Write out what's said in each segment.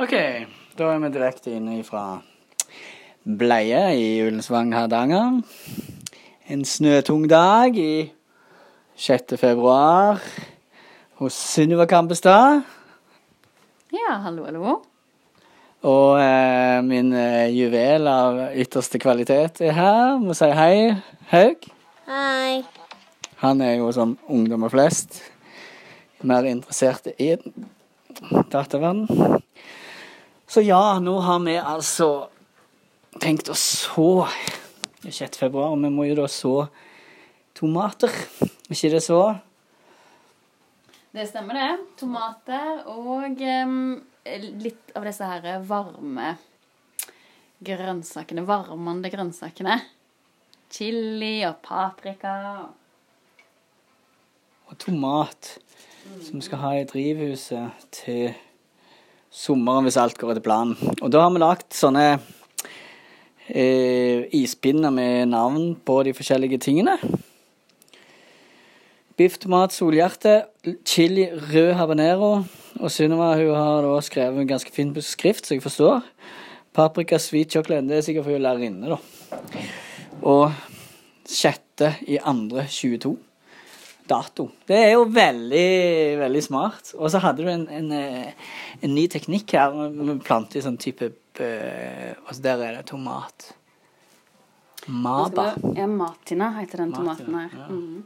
OK, da er vi direkte inne fra Bleie i Ullensvang, Hardanger. En snøtung dag i 6. februar hos Sunniva Kampestad. Ja, hallo, hallo. Og eh, min eh, juvel av ytterste kvalitet er her. Må si hei, Haug. Hei. Han er jo som ungdommer flest mer interessert i dataverden. Så ja, nå har vi altså tenkt å så Det er 6. februar, og vi må jo da så tomater. Er ikke det så? Det stemmer, det. Tomater og um, litt av disse her varme grønnsakene. Varmende grønnsakene. Chili og paprika. Og tomat som vi skal ha i drivhuset til sommeren hvis alt går etter planen. Og da har vi lagt sånne eh, ispinner med navn på de forskjellige tingene. Biff, tomat, solhjerte, chili, rød habanero. Og Sunniva hun har da skrevet en ganske fin skrift, så jeg forstår. Paprika, sweet chocolate. Det er sikkert for hun lærerinne, da. Og sjette i andre 22 dato. Det er jo veldig, veldig smart. Og så hadde du en, en, eh, en ny teknikk her. Vi planter i sånn type eh, Og så der er det tomat. Maba. Ja, Martina heter den Martina, tomaten her. ja. Mm.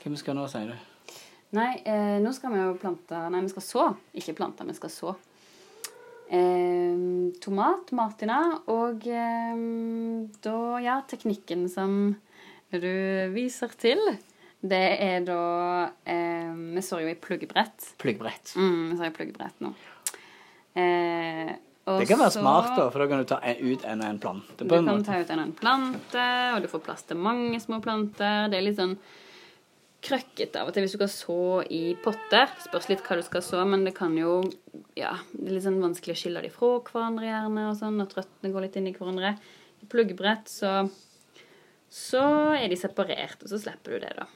Hvem skal nå, sier du? Nei, eh, nå skal vi jo plante Nei, vi skal så. Ikke plante, vi skal så. Eh, tomat, Martina, og eh, da, ja, teknikken som du viser til, det er da eh, Vi står jo i pluggebrett. Pluggbrett. Mm, vi står i pluggebrett nå. Eh, Det kan være så- smart, da, for da kan du ta ut en og en plante. Du kan ta ut en og en plante, og du får plass til mange små planter. Det er litt sånn krøkkete av og til hvis du skal så i potter. Spørs litt hva du skal så, men det kan jo Ja, det er litt sånn vanskelig å skille de fra hverandre gjerne, og sånn, når røttene går litt inn i hverandre. I pluggebrett så så er de separert, og så slipper du det, da.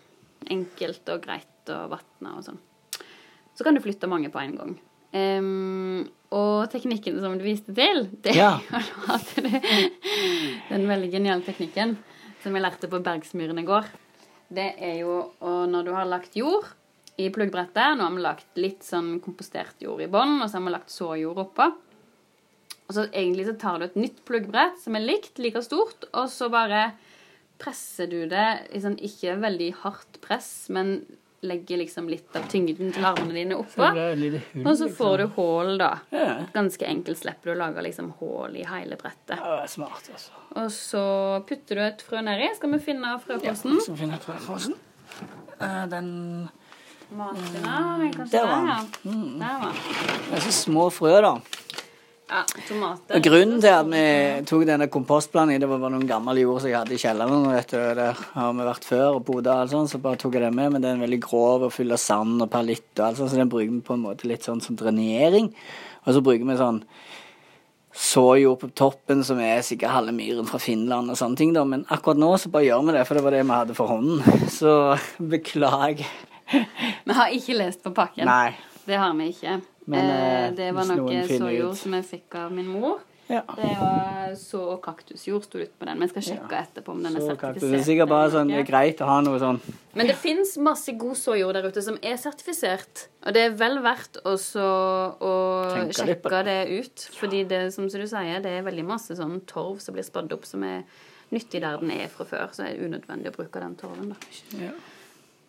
Enkelt og greit og vatna og sånn. Så kan du flytte mange på en gang. Um, og teknikken som du viste til, det Ja. er jo den veldig geniale teknikken som jeg lærte på Bergsmyren i går, det er jo når du har lagt jord i pluggbrettet Nå har vi lagt litt sånn kompostert jord i bånn, og så har vi lagt såjord oppå. Og så egentlig så tar du et nytt pluggbrett som er likt, like stort, og så bare presser du det sånn ikke veldig hardt press, men legger liksom litt av tyngden til armene dine oppå. Og så liksom. får du hull, da. Ganske enkelt slipper du å lage liksom hull i hele brettet. Ja, det er smart, altså. Og så putter du et frø nedi. Skal vi finne frøposen? Så finner jeg frøposen. Eh, Den Martina, jeg kan Der var den. ja. Der var. Det er så små frø, da. Ja, tomater. Grunnen til at vi tok denne kompostblandingen, det var bare noen gammel jord som jeg hadde i kjelleren. Vet du, Der har vi vært før og bodde og alt sånt, så bare tok jeg den med. Men den er veldig grov og full av sand og perlitt og alt sånt, så den bruker vi på en måte litt sånn som drenering. Og så bruker vi sånn såjord på toppen, som er sikkert halve myren fra Finland og sånne ting, da. Men akkurat nå så bare gjør vi det, for det var det vi hadde for hånden. Så beklager. Vi har ikke lest på pakken. Nei. Det har vi ikke. Men, eh, eh, det var noe såjord som jeg fikk av min mor. Ja. Det var så og kaktusjord sto ut på den. Men jeg skal sjekke etterpå om den er sertifisert. Det er sikkert bare sånn, det er greit å ha noe sånn Men det fins masse god såjord der ute som er sertifisert. Og det er vel verdt også å Tenker sjekke det ut. Fordi det som du sier, det er veldig masse sånn torv som blir spadd opp, som er nyttig der den er fra før. Så er det unødvendig å bruke den torven. da. Ja.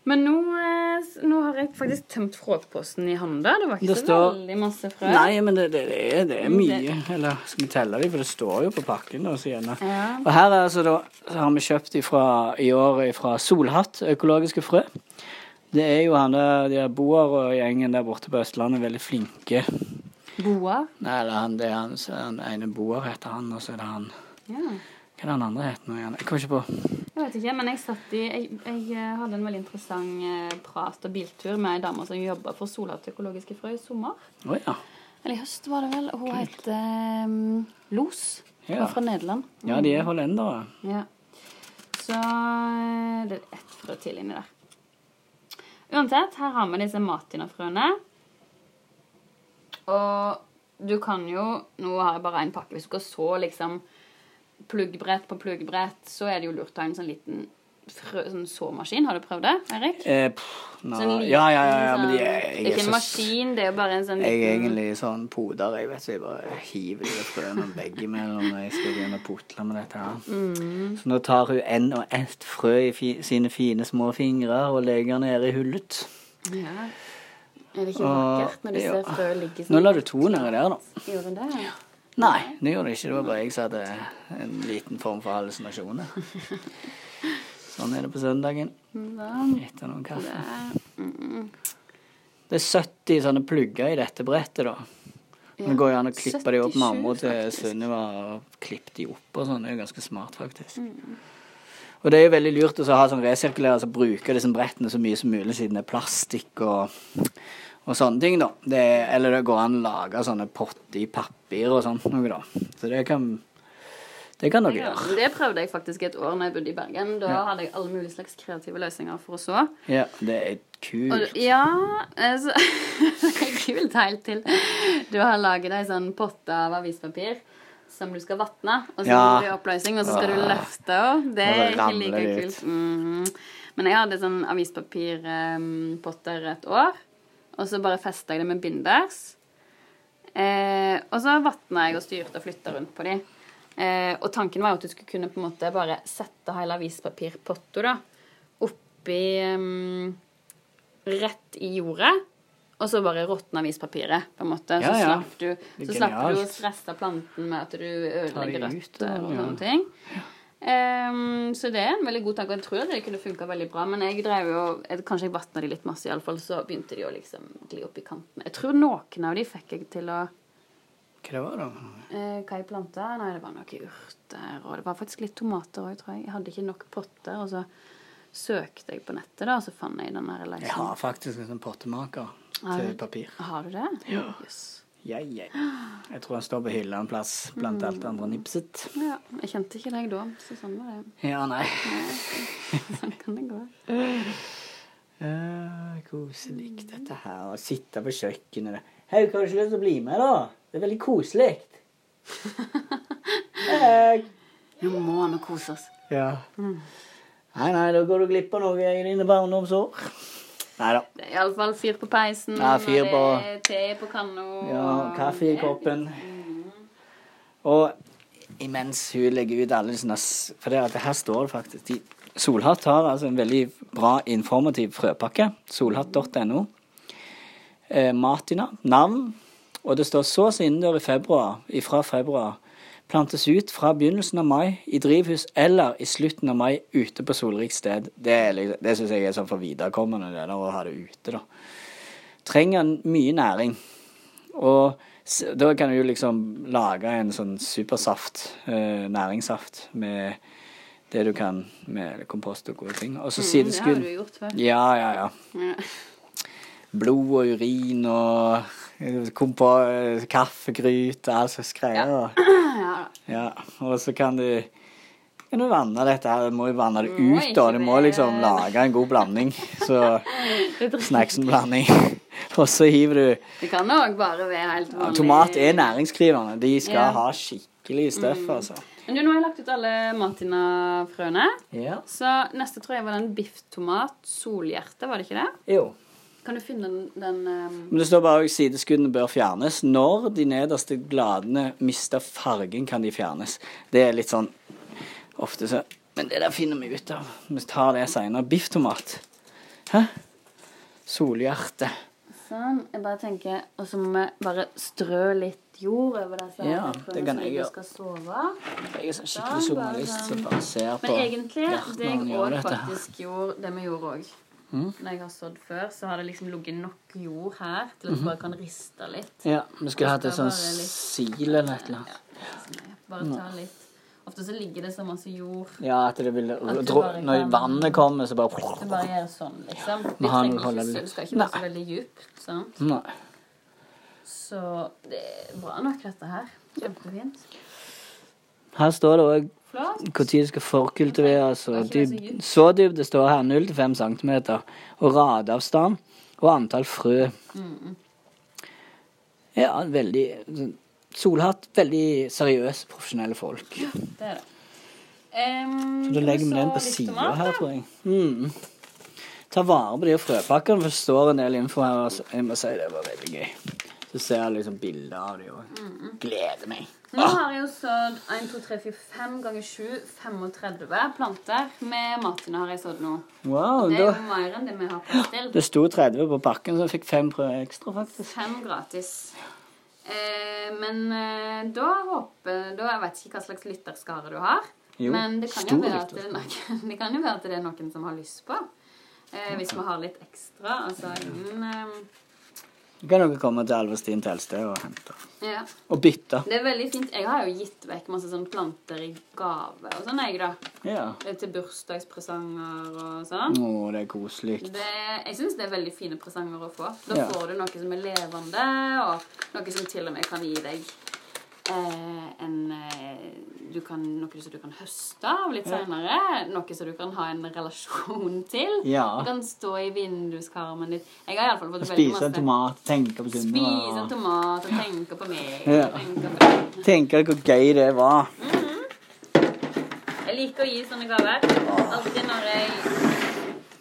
Men nå, eh, nå har jeg faktisk tømt frøposten i hånda. Det var ikke Det så står- veldig masse frø. Nei, men det, det, det, er, det er Mm, mye. Eller skal vi telle dem, for det står jo på pakken. Da, så gjerne. Ja. Og her er altså da, har vi kjøpt ifra, i år fra Solhatt økologiske frø. Det er jo han der, de Boar og gjengen der borte på Østlandet veldig flinke. Boar? Nei, eller han, det er han, så er han ene Boar heter han, og så er det han Ja. Hva er den andre heter nå igjen? Jeg kommer ikke på. Jeg vet ikke, men jeg satt i Jeg, jeg eh, hadde en veldig interessant eh, prat og biltur med ei dame som jobber for Solhatt økologiske frø i sommer. Oh, ja. Eller i høst, var det vel. Hun heter um, Los. Hun Ja. er fra Nederland. Ja, de er hollendere. Ja. Så det er ett frø til inni der. Uansett, her har vi disse matinafrøene. Og du kan jo Nå har jeg bare én pakke. Hvis du skal så liksom pluggbrett på pluggbrett, så er det jo lurt å ha en sånn liten frø, sånn såmaskin. Har du prøvd det, Erik? Eh, pff. Sånn liten, ja, ja, ja, ja, men de, sånn- jeg, Det er jeg ikke en maskin, det er jo bare en sånn Jeg er egentlig sånn poder, jeg vet så jeg bare hiver de frøene veggimellom når jeg skal begynne å putle med dette her. Mm. Så nå tar hun en og ett frø i fi, sine fine små fingre og legger ned i hullet. ja. Er det ikke vakkert når du ja. ser frø ligge sånn? Nå la du to nedi der, da. Gjorde den det? Nei, det gjorde det ikke. Det var bare jeg som hadde en liten form for hallusinasjoner. Sånn er det på søndagen Sånn. etter noen kaffe. Det er 70 sånne plugger i dette brettet, da. Det går jo an å klippe de opp. Mamma til. Sunniva og klippet de opp og sånn. Det er jo ganske smart, faktisk. Mm. Og det er jo veldig lurt å ha sånn resirkulerer, altså bruke disse brettene så mye som mulig siden det er plastikk og, og sånne ting, da. Det er, eller det går an å lage sånne potter i papir og sånt noe, da. Så det kan det kan dere gjøre. det prøvde jeg faktisk et år når jeg bodde i Bergen. Da Ja. hadde jeg alle mulige slags kreative løsninger for å så. Ja, det er Og, kult. ja, altså, det er kult helt til. Du har laget ei sånn potte av avispapir som du skal vatne, og så Ja. går du i oppløsning, og så skal du løfte òg. Det er ikke like kult. Mm -hmm. Men jeg hadde sånn avispapirpotter et år, og så bare festa jeg det med binders. Eh, og så vatna jeg og styrte og flytta rundt på de. Eh, og tanken var jo at du skulle kunne på en måte bare sette hele avispapirpotta da, oppi um, Rett i jordet. Og så bare råtne avispapiret, på en måte. Ja, så ja. slapp du, så slapp du å stresse planten med at du ødelegger røtter og ja. sånne ting. Em, så det er en veldig god tanke. Jeg tror at det kunne funka veldig bra. Men jeg drev jo jeg- Kanskje jeg vatna de litt masse, iallfall. Så begynte de å liksom gli opp i kantene. Jeg tror noen av de fikk jeg til å Hva var det? eh, Hva jeg planta? Nei, det var noen urter. Og det var faktisk litt tomater òg, tror jeg. Jeg hadde ikke nok potter. Og så søkte jeg på nettet, da, og så fant jeg den der Jeg har faktisk en sånn pottemaker til papir. Har du det? Ja. Jøss. Ja, ja. Jeg tror han står på hylla en plass blant alt det andre nipset. Ja, jeg kjente ikke deg da, så sånn var det. Ja, nei. Sånn kan det gå. Uh, koselig dette her. Å sitte på kjøkkenet. Hei, har du ikke lyst til å bli med, da? Det er veldig koselig. Nå må vi kose oss. Ja. Nei, nei, da går du glipp av noe i dine barndomsår. Nei da. Det er iallfall fyr på peisen, Ja, fyr og det er te på kanna. Ja, kaffe i koppen. Og imens hun legger ut alle sånne For det, det her står det faktisk de, Solhatt har altså en veldig bra informativ frøpakke. Solhatt.no. Eh, Martina. Navn. Og det står sås innendør i februar, ifra februar. Plantes ut fra begynnelsen av mai i drivhus eller i slutten av mai ute på solrikt sted. Det, liksom- det syns jeg er sånn for viderekommende, det der å ha det ute, da. Trenger mye næring. Og da kan du jo liksom lage en sånn supersaft, eh, næringssaft, med det du kan med kompost og gode ting. Og så Mm, det har du gjort før. Ja, ja, ja. Ja. Blod og urin og eh, kompo, eh, kaffegryte og all slags greier. ja. Ja, og så kan du kan du vanne dette her. Du må jo vanne det ut, da. Du må liksom lage en god blanding. Så snacksen-blanding. Og så hiver du Det kan òg bare være helt ja. Tomat er næringskrivende. De skal Ja. ha skikkelig støff, altså. Men du, nå har jeg lagt ut alle Martina-frøene. Ja. Så neste tror jeg var den bifftomat solhjerte, var det ikke det? Jo. Kan du finne den, den um... Men det står bare at sideskuddene bør fjernes. Når de nederste gladene mister fargen, kan de fjernes. Det er litt sånn ofte så Men det der finner vi ut av. Vi tar det seinere. Bifftomat. Hæ? Solhjerte. Sånn. Jeg bare tenker Og så må vi bare strø litt jord over disse Ja, det kan jeg gjøre. skal sove. Jeg er sånn skikkelig journalist som bare ser på Men egentlig, det jeg òg faktisk gjorde, det vi gjorde òg Mm. Når jeg har sådd før, så har det liksom ligget nok jord her til at du bare kan riste litt. Ja, vi skulle hatt et sånn sil eller et eller annet. Ja, bare ta litt Ofte så ligger det så masse jord. Ja, at det vil du dro- bare Når kan- vannet kommer, så bare Du bare gjør sånn, liksom. Vi trenger ikke, så- skal ikke være så veldig djupt. sant? Nei. Så det er bra nok, dette her. Kjempefint. Her står det òg. Når det skal forkultiveres. Er Og så dypt. det står her 0-5 cm. Og radavstand og antall frø. Mm. Ja, veldig sånn, Solhatt. Veldig seriøse, profesjonelle folk. Det er det. Um, Så da legger vi den på sida her, tror jeg. Mm. Ta vare på de frøpakkene, for det står en del info her. Altså. Jeg må si det var veldig gøy. Så ser jeg liksom bilder av dem og gleder meg. Nå har jeg jo sådd 1, 2, 3, 4, 5 ganger 7, 35 planter. Med Martin har jeg sådd nå. Wow, Det er jo mer enn det vi har fått til. det sto 30 på pakken, så jeg fikk fem prøver ekstra, faktisk. Fem gratis. Eh, men eh, da håper da, Jeg vet ikke hva slags lytterskare du har. Jo, men det kan, jo være at det, noen, det kan jo være at det er noen som har lyst på. Eh, hvis vi har litt ekstra. Altså ingen eh, Så kan dere komme til Alvestin Telsted og hente. Ja. Og bytte. Det er veldig fint. Jeg har jo gitt vekk masse sånne planter i gave og sånn, jeg, da. Ja. Eh, Til bursdagspresanger og sånn. Å, det er koselig. Det, jeg syns det er veldig fine presanger å få. Da Ja. får du noe som er levende, og noe som til og med kan gi deg en eh, du kan, Noe som du kan høste av litt Ja. senere. Noe som du kan ha en relasjon til. Ja. Du kan stå i vinduskarmen ditt. Jeg har iallfall fått veldig Spise en tomat, tenke på Spise en tomat og tenke på meg. Ja. Tenke på hvor gøy det var. Jeg liker å gi sånne gaver. Alltid når jeg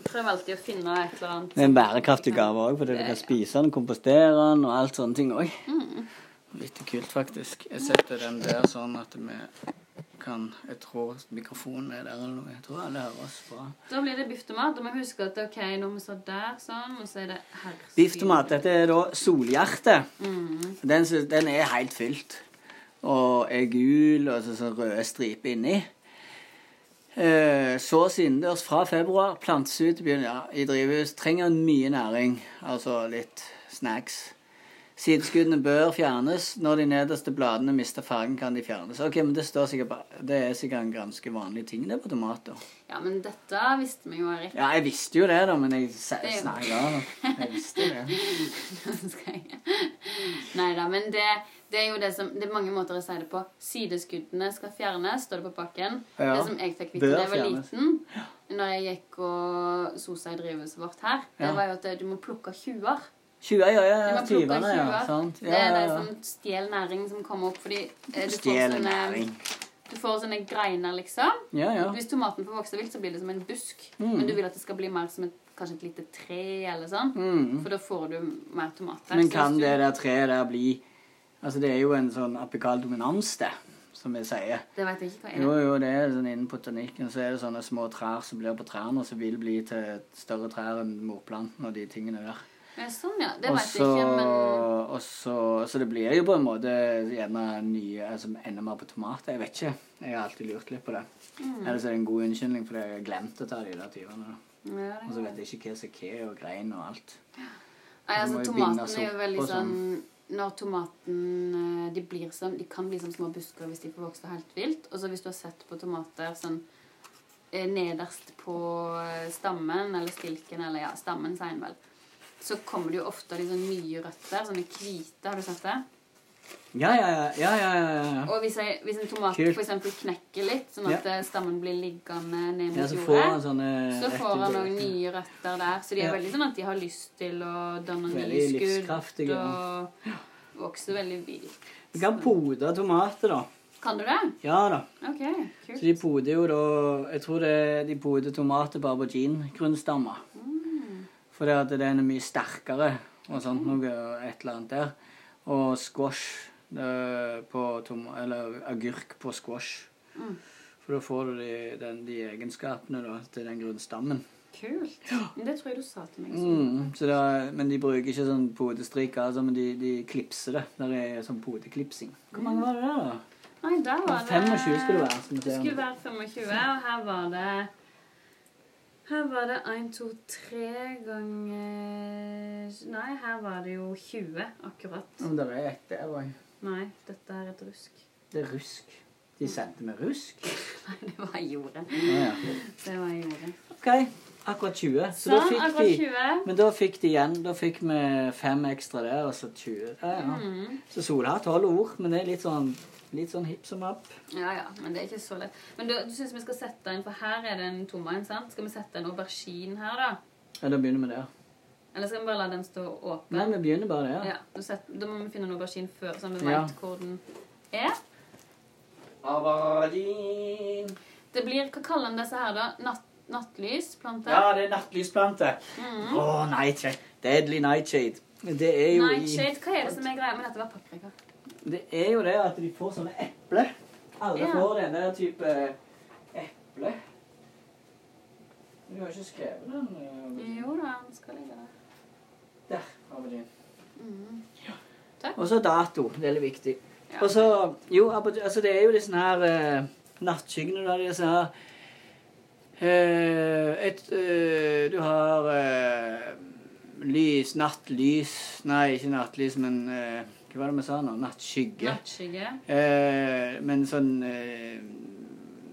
prøver alltid å finne et eller annet. Det er en bærekraftig gave òg, fordi du kan spise den, kompostere den og alt sånne ting òg. Litt kult, faktisk. Jeg setter den der sånn at vi kan Jeg tror mikrofonen er der eller noe. Jeg tror alle hører oss bra. Da blir det biftomat. Og vi husker at ok, når vi står der sånn, og så er det her. Biftomat. Dette er da solhjerte. Mm. Den, den er helt fylt. Og er gul og så, så røde striper inni. Eh, sås innendørs fra februar. Plantes ut ja, i drivhus. Trenger mye næring. Altså litt snacks. Sideskuddene bør fjernes. Når de nederste bladene mister fargen, kan de fjernes. Ok, men Det står sikkert det er sikkert en ganske vanlig ting det på tomater. Ja, men dette visste vi jo, Erik. Ja, jeg visste jo det, da, men jeg s- Det er jo- snakka Jeg visste det. Nei da, men det, det er jo det som Det er mange måter å si det på. Sideskuddene skal fjernes, står det på pakken. Ja. Det som jeg fikk vite da jeg var liten, når jeg gikk og sosa i drivhuset vårt her, det Ja. var jo at du må plukke tjuver. 20, ja, ja, Du ja, må plukke tyvene, ja. Det Ja, er det ja, ja. som stjeler næring, som kommer opp fordi eh, du får sånne, du får sånne greiner, liksom. Ja, ja. Hvis tomaten får vokse vilt, så blir det som en busk. Mm. Men du vil at det skal bli mer som et, kanskje et lite tre eller sånn. Mm. For da får du mer tomater. Men kan du- det der treet der bli Altså, det er jo en sånn apikal dominans, det, som vi sier. Det vet jeg ikke hva er. Jo, jo, det er sånn innen botanikken så er det sånne små trær som blir på trærne, og som vil bli til større trær enn morplanten og de tingene der. Ja, sånn, ja. Det vet jeg ikke, men og så, så det blir jo på en måte gjerne nye altså enda mer på tomater. Jeg vet ikke. Jeg har alltid lurt litt på det. Mm. Ellers er det en god unnskyldning fordi jeg har glemt å ta de der tyvene. ja, Og så vet jeg ikke hva som er hva, og grein og alt. Nei, altså, tomaten er jo veldig og sånn Når tomaten eh, de, blir som, de kan bli som små busker hvis de får vokse helt vilt. Og så hvis du har sett på tomater sånn eh, nederst på eh, stammen, eller stilken, eller ja, stammen, sier en vel, så kommer det jo ofte liksom nye røtter, sånne hvite. Har du sett det? Ja, ja, ja. ja, ja. Og hvis, jeg, hvis en tomat Kult. for eksempel knekker litt, sånn at ja. stammen blir liggende ned mot Ja, så får jordet, sånne så får han noen nye røtter der. Så de er Ja. veldig sånn at de har lyst til å danne nye skudd og vokse veldig vilt. Du kan pode tomater, da. Kan du det? Ja da. OK, Så de poder jo da Jeg tror det, de poder tomater på aubergine-grunnstammer. Mm. For det at den er mye sterkere og sånt noe, et eller annet der. Og squash på tom, Eller agurk på squash. Mm. For da får du de, den, de egenskapene da, til den grunnstammen. Kult. Men Det tror jeg du sa til meg. Mm, så det er, men de bruker ikke sånn podestrik, altså, men de, de klipser det. Der er sånn podeklipsing. Hvor mange var det der, da? Nei, der var det 25 skulle det være. Vi Det skulle være 25, og her var det Her var det 1, 2, 3 ganger Nei, her var det jo 20 akkurat. Om det er et der òg. Nei, dette er et rusk. Det er rusk. De sendte med rusk? Nei, det var jorden. Ja. Det var jorden. OK. Akkurat 20. Så da Sånn, fikk akkurat de 20. Men da fikk de igjen. Da fikk vi fem ekstra der, og så 20. Ja, ja. Mm. Så Sola har tolv ord, men det er litt sånn Litt sånn hipp som app. Ja, ja, men det er ikke så lett. Men du, du syns vi skal sette den for her er det en tom sant? Skal vi sette en aubergine her, da? Ja, da begynner vi der. Eller skal vi bare la den stå åpen? Nei, vi begynner bare der. Ja, set, da må vi finne en aubergine før, sånn vi Ja. vet hvor den er. Aubergine. Det blir, Hva kaller en disse her, da? Natt, nattlysplante? Ja, det er nattlysplante. Mm -hmm. Oh, nightshade. Deadly nightshade. Det er jo i Nightshade, hva er det som er greia med dette? var paprika? Det er jo det at de får sånne eple. Alle Ja. får den der type eple. Du har ikke skrevet den? eh, Jo da, den skal ligge der. Der har vi den. Mhm. Og så dato. Det er litt viktig. Ja. Og så Jo, altså det er jo disse her uh, nattskyggene. Da, disse her uh, et, uh, Du har uh, lys, nattlys Nei, ikke nattlys, men eh, Hva var det vi sa nå? Nattskygge. Nattskygge. Eh, men sånn eh,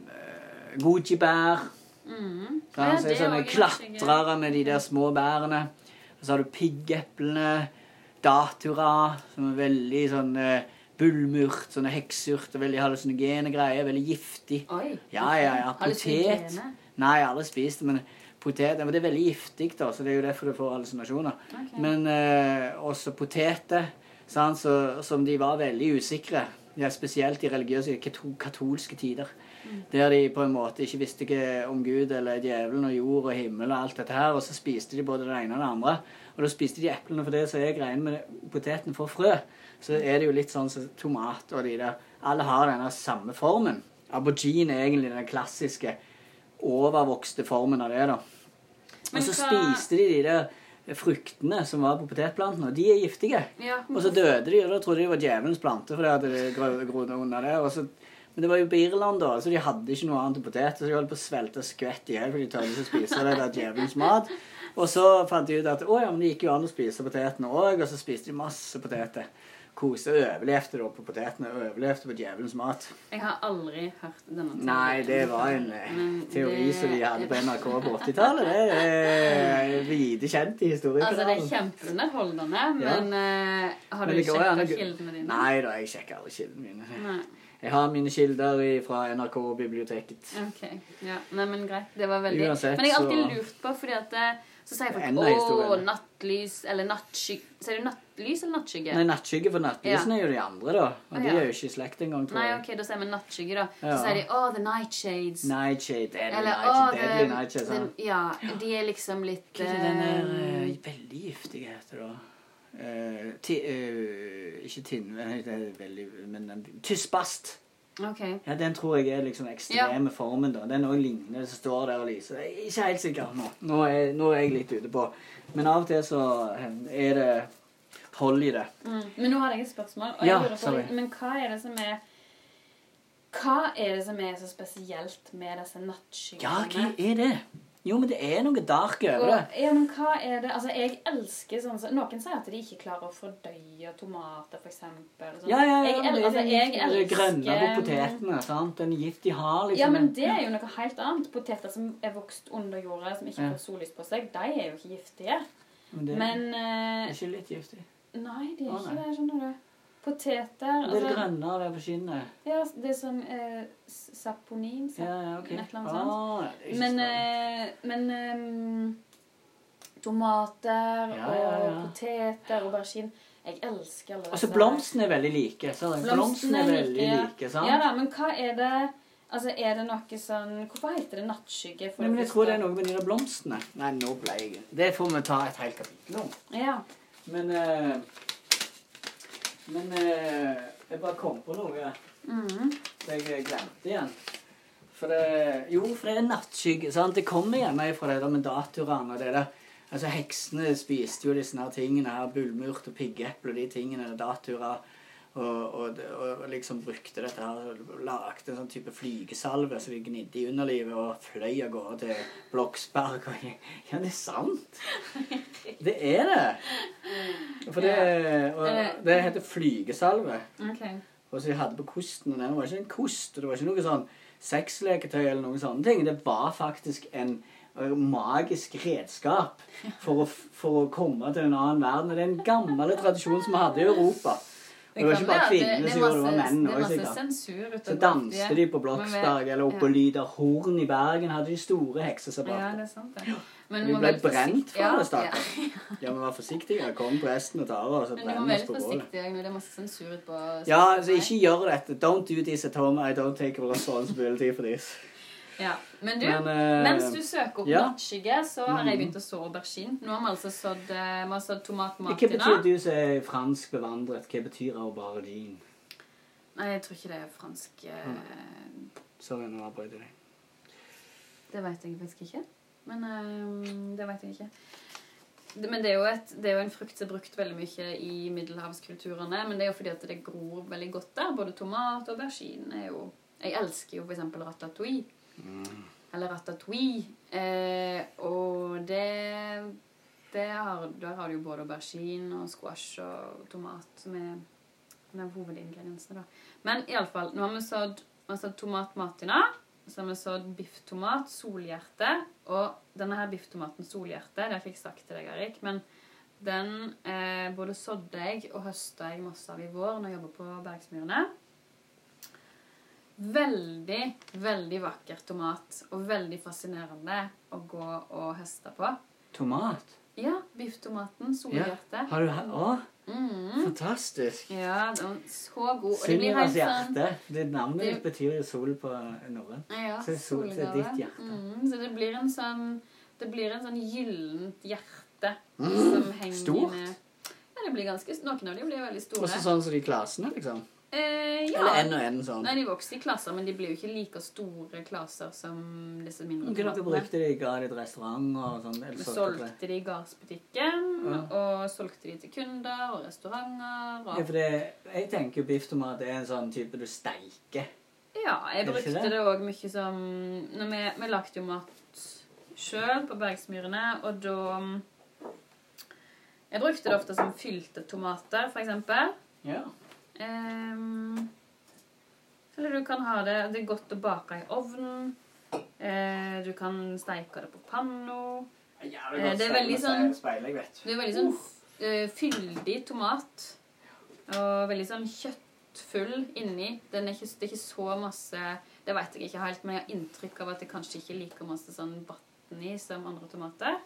eh, Goji-bær. Mm. Ja, Ja, så sånne klatrere med de der små bærene. Og så har du piggeplene, datura, som er veldig sånn eh, bullmurt, sånne hekseurter, veldig hallusinogene greier, veldig giftig. Oi. Ja, ja, ja. Potet. Nei, jeg har aldri spist det, men potet men Det er veldig giftig, da, så det er jo derfor du får hallusinasjoner. Okay. Men eh, også poteter, så, som de var veldig usikre. Ja, spesielt i religiøse katolske tider. Der de på en måte ikke visste ikke om Gud eller djevelen og jord og himmel og alt dette her, og så spiste de både det ene og det andre. Og da spiste de eplene, for det som er greien med poteten for frø. Så er det jo litt sånn som tomat og de der. Alle har denne samme formen. abogine er egentlig den klassiske overvokste formen av det, da. Men og så spiste de de der fruktene som var på potetplantene, og de er giftige. Ja. Og så døde de, og da trodde de var djevelens plante, for det hadde gro- grodd under det. Og så, men det var jo på Irland, da, så de hadde ikke noe annet enn potet. Så de holdt på å svelte skvett i hjel, for de tørde ikke å spise det der djevelens mat. Og så fant de ut at å ja, men det gikk jo an å spise potetene òg, og så spiste de masse poteter. Kose overlevde da på potetene, overlevde på djevelens mat. Jeg har aldri hørt denne teorien. Nei, det var en eh, Men teori det- som de hadde på NRK på 80-tallet. Det er vide kjent i Altså, det er kjempeunderholdende, Ja. men eh, har du sjekka kildene dine? Nei da, jeg sjekker alle kildene mine. Nei. Jeg har mine kilder fra NRK-biblioteket. Ok, ja. Nei, men greit. Det var veldig Uansett, Men jeg har alltid lurt på, fordi at eh, så sier folk å, nattlys eller nattskygge Sier du nattlys eller nattskygge? Nei, nattskygge for nattlysene er jo de andre, da. Og Å, de er jo ikke i slekt engang, tror Nei, jeg. ok, da sier vi nattskygge, da. Ja. Så sier de å, the nightshades. Nightshade, deadly Eller nightshade, the, deadly nightshade. den. Ja, de er liksom litt Hva er det den er eh, eh, veldig giftige heter, da? Uh, ti, uh, ikke tinn, veldig Men Tyspast. OK. Ja, den tror jeg er liksom ekstreme formen, da. Den òg ligner, som står der og lyser. Jeg er ikke helt sikker nå. Nå er, nå er jeg litt ute på. Men av og til så er det hold i det. Mm. Men nå har jeg et spørsmål. Og jeg Ja, lurer på. Men hva er det som er Hva er det som er så spesielt med disse Ja, hva er det? Jo, men det er noe dark over det. Ja, men hva er det Altså, jeg elsker sånn som Noen sier at de ikke klarer å fordøye tomater, for eksempel. sånn. Ja, ja, ja. Jeg, el- altså, jeg elsker det grønne på potetene. sant? Den gift de har, liksom. Ja, men det er jo noe helt annet. Poteter som er vokst under jorda, som ikke får sollys på seg, de er jo ikke giftige. Men det Men er eh, ikke litt giftig. Nei, de er ikke det, skjønner du. Poteter Det altså, grønne av på skinnet. Ja, det er sånn eh, saponin. Ja, Sap ja, ok. Et eller annet sånt. Ah, Men, eh, men eh, tomater Ja, ja, ja. og poteter og aubergine Jeg elsker alle Altså, disse- blomstene er veldig like. Så blomstene er veldig ja. like, sant? Ja da, men hva er det Altså, er det noe sånn Hvorfor heter det nattskygge? Nei, men jeg tror det er noe med de der blomstene. Nei, nå ble jeg Det får vi ta et helt kapittel om. Ja. Men eh, Men eh, jeg bare kom på noe mm. som jeg glemte igjen. For det Jo, for det er nattskygge. sant? Det kommer gjerne fra det der med daturaene og det der. Altså, Heksene spiste jo disse her tingene her, bullmurt og piggeeple og de tingene, datura, og, og, og liksom brukte dette her lagde en sånn type flygesalve som de gnidde i underlivet og fløy av gårde til Bloksberg. Og, ja, det er sant! Det er det! For det, og det heter flygesalve. Okay. Og så jeg hadde på kosten, og den var ikke en kost, det var ikke noe sånn sexleketøy eller noen sånne ting. Det var faktisk en magisk redskap for å, for å komme til en annen verden. Og det er en gammel tradisjon som vi hadde i Europa. Det var ikke bare kvinnene som gjorde det, det var menn er sikkert. Så danste de på Bloksberg vi- eller oppe på Lyderhorn i Bergen. Hadde de store Ja, det er sant, det. Men Vi ble brent for det, ja, stakkars. Ja, men var forsiktige. Kom presten og tar oss og Men du må brenner være oss litt på bålet. forsiktig når det er masse sensur ute på Ja, altså ikke gjør dette. Don't do this at home. I don't take responsibility for this. Ja. Men du, Men, eh, mens du søker opp ja. nattskygge, så har jeg Mhm. begynt å så aubergine. Nå har vi altså sådd, eh, vi har sådd Hva betyr du som er fransk bevandret? Hva betyr aubergine? Nei, jeg tror ikke det er fransk. eh, Mm. Sorry, nå avbrøt jeg deg. Det vet jeg faktisk ikke. Men eh, det vet jeg ikke. Det- Men det er, jo et, det er jo en frukt som er brukt veldig mye i middelhavskulturene. Men det er jo fordi at det gror veldig godt der. Både tomat og aubergine er jo Jeg elsker jo for eksempel ratatouille. Mm. Eller ratatouille. Eh, og det, det har, Der har du jo både aubergine og squash og tomat som er som hovedingrediensene. da. Men iallfall, nå har vi sådd, sådd tomat matina. Så har vi sådd bifftomat, solhjerte. Og denne her bifftomaten solhjerte, det har jeg ikke sagt til deg, Erik, men den eh, både sådde jeg og høsta jeg masse av i vår når jeg jobba på Bergsmyrene. Veldig, veldig vakker tomat. Og veldig fascinerende å gå og høste på. Tomat? Ja, bifftomaten. Solhjerte. Har du Å, Mm. fantastisk. Ja, den så god. Og det blir helt sånn. Det navnet ditt betyr jo sol på norrønt. Ja, Så sol- solgave. ditt hjerte. Mm, så det blir en sånn Det blir en sånn gyllent hjerte Mm, som henger stort. ned Ja, det blir ganske Noen av dem blir veldig store. Også sånn som de klassene, liksom. Eh, ja. Eller en og en sånn. Nei, de vokste i klasser, men de ble jo ikke like store klasser som disse mindre Hva dere brukte de? Ga de til restaurant og sånn? Vi solgte de i gardsbutikken, Ja. og solgte de til kunder og restauranter. Ja, for det, jeg tenker jo bifftomat er en sånn type du steiker. Ja, jeg brukte det? òg mye som når vi, vi lagde jo mat sjøl på Bergsmyrene, og da Jeg brukte det ofte som fylte tomater, for eksempel. Ja. Ehm, eller du kan ha det Det er godt å bake i ovnen. Eh, du kan steike det på panna. Eh, det er veldig sånn- Speil. Det er veldig sånn uh, fyldig tomat. Og veldig sånn kjøttfull inni. Den er ikke, det er ikke så masse Det vet jeg ikke helt, men jeg har inntrykk av at det kanskje ikke er like masse sånn vann i som andre tomater.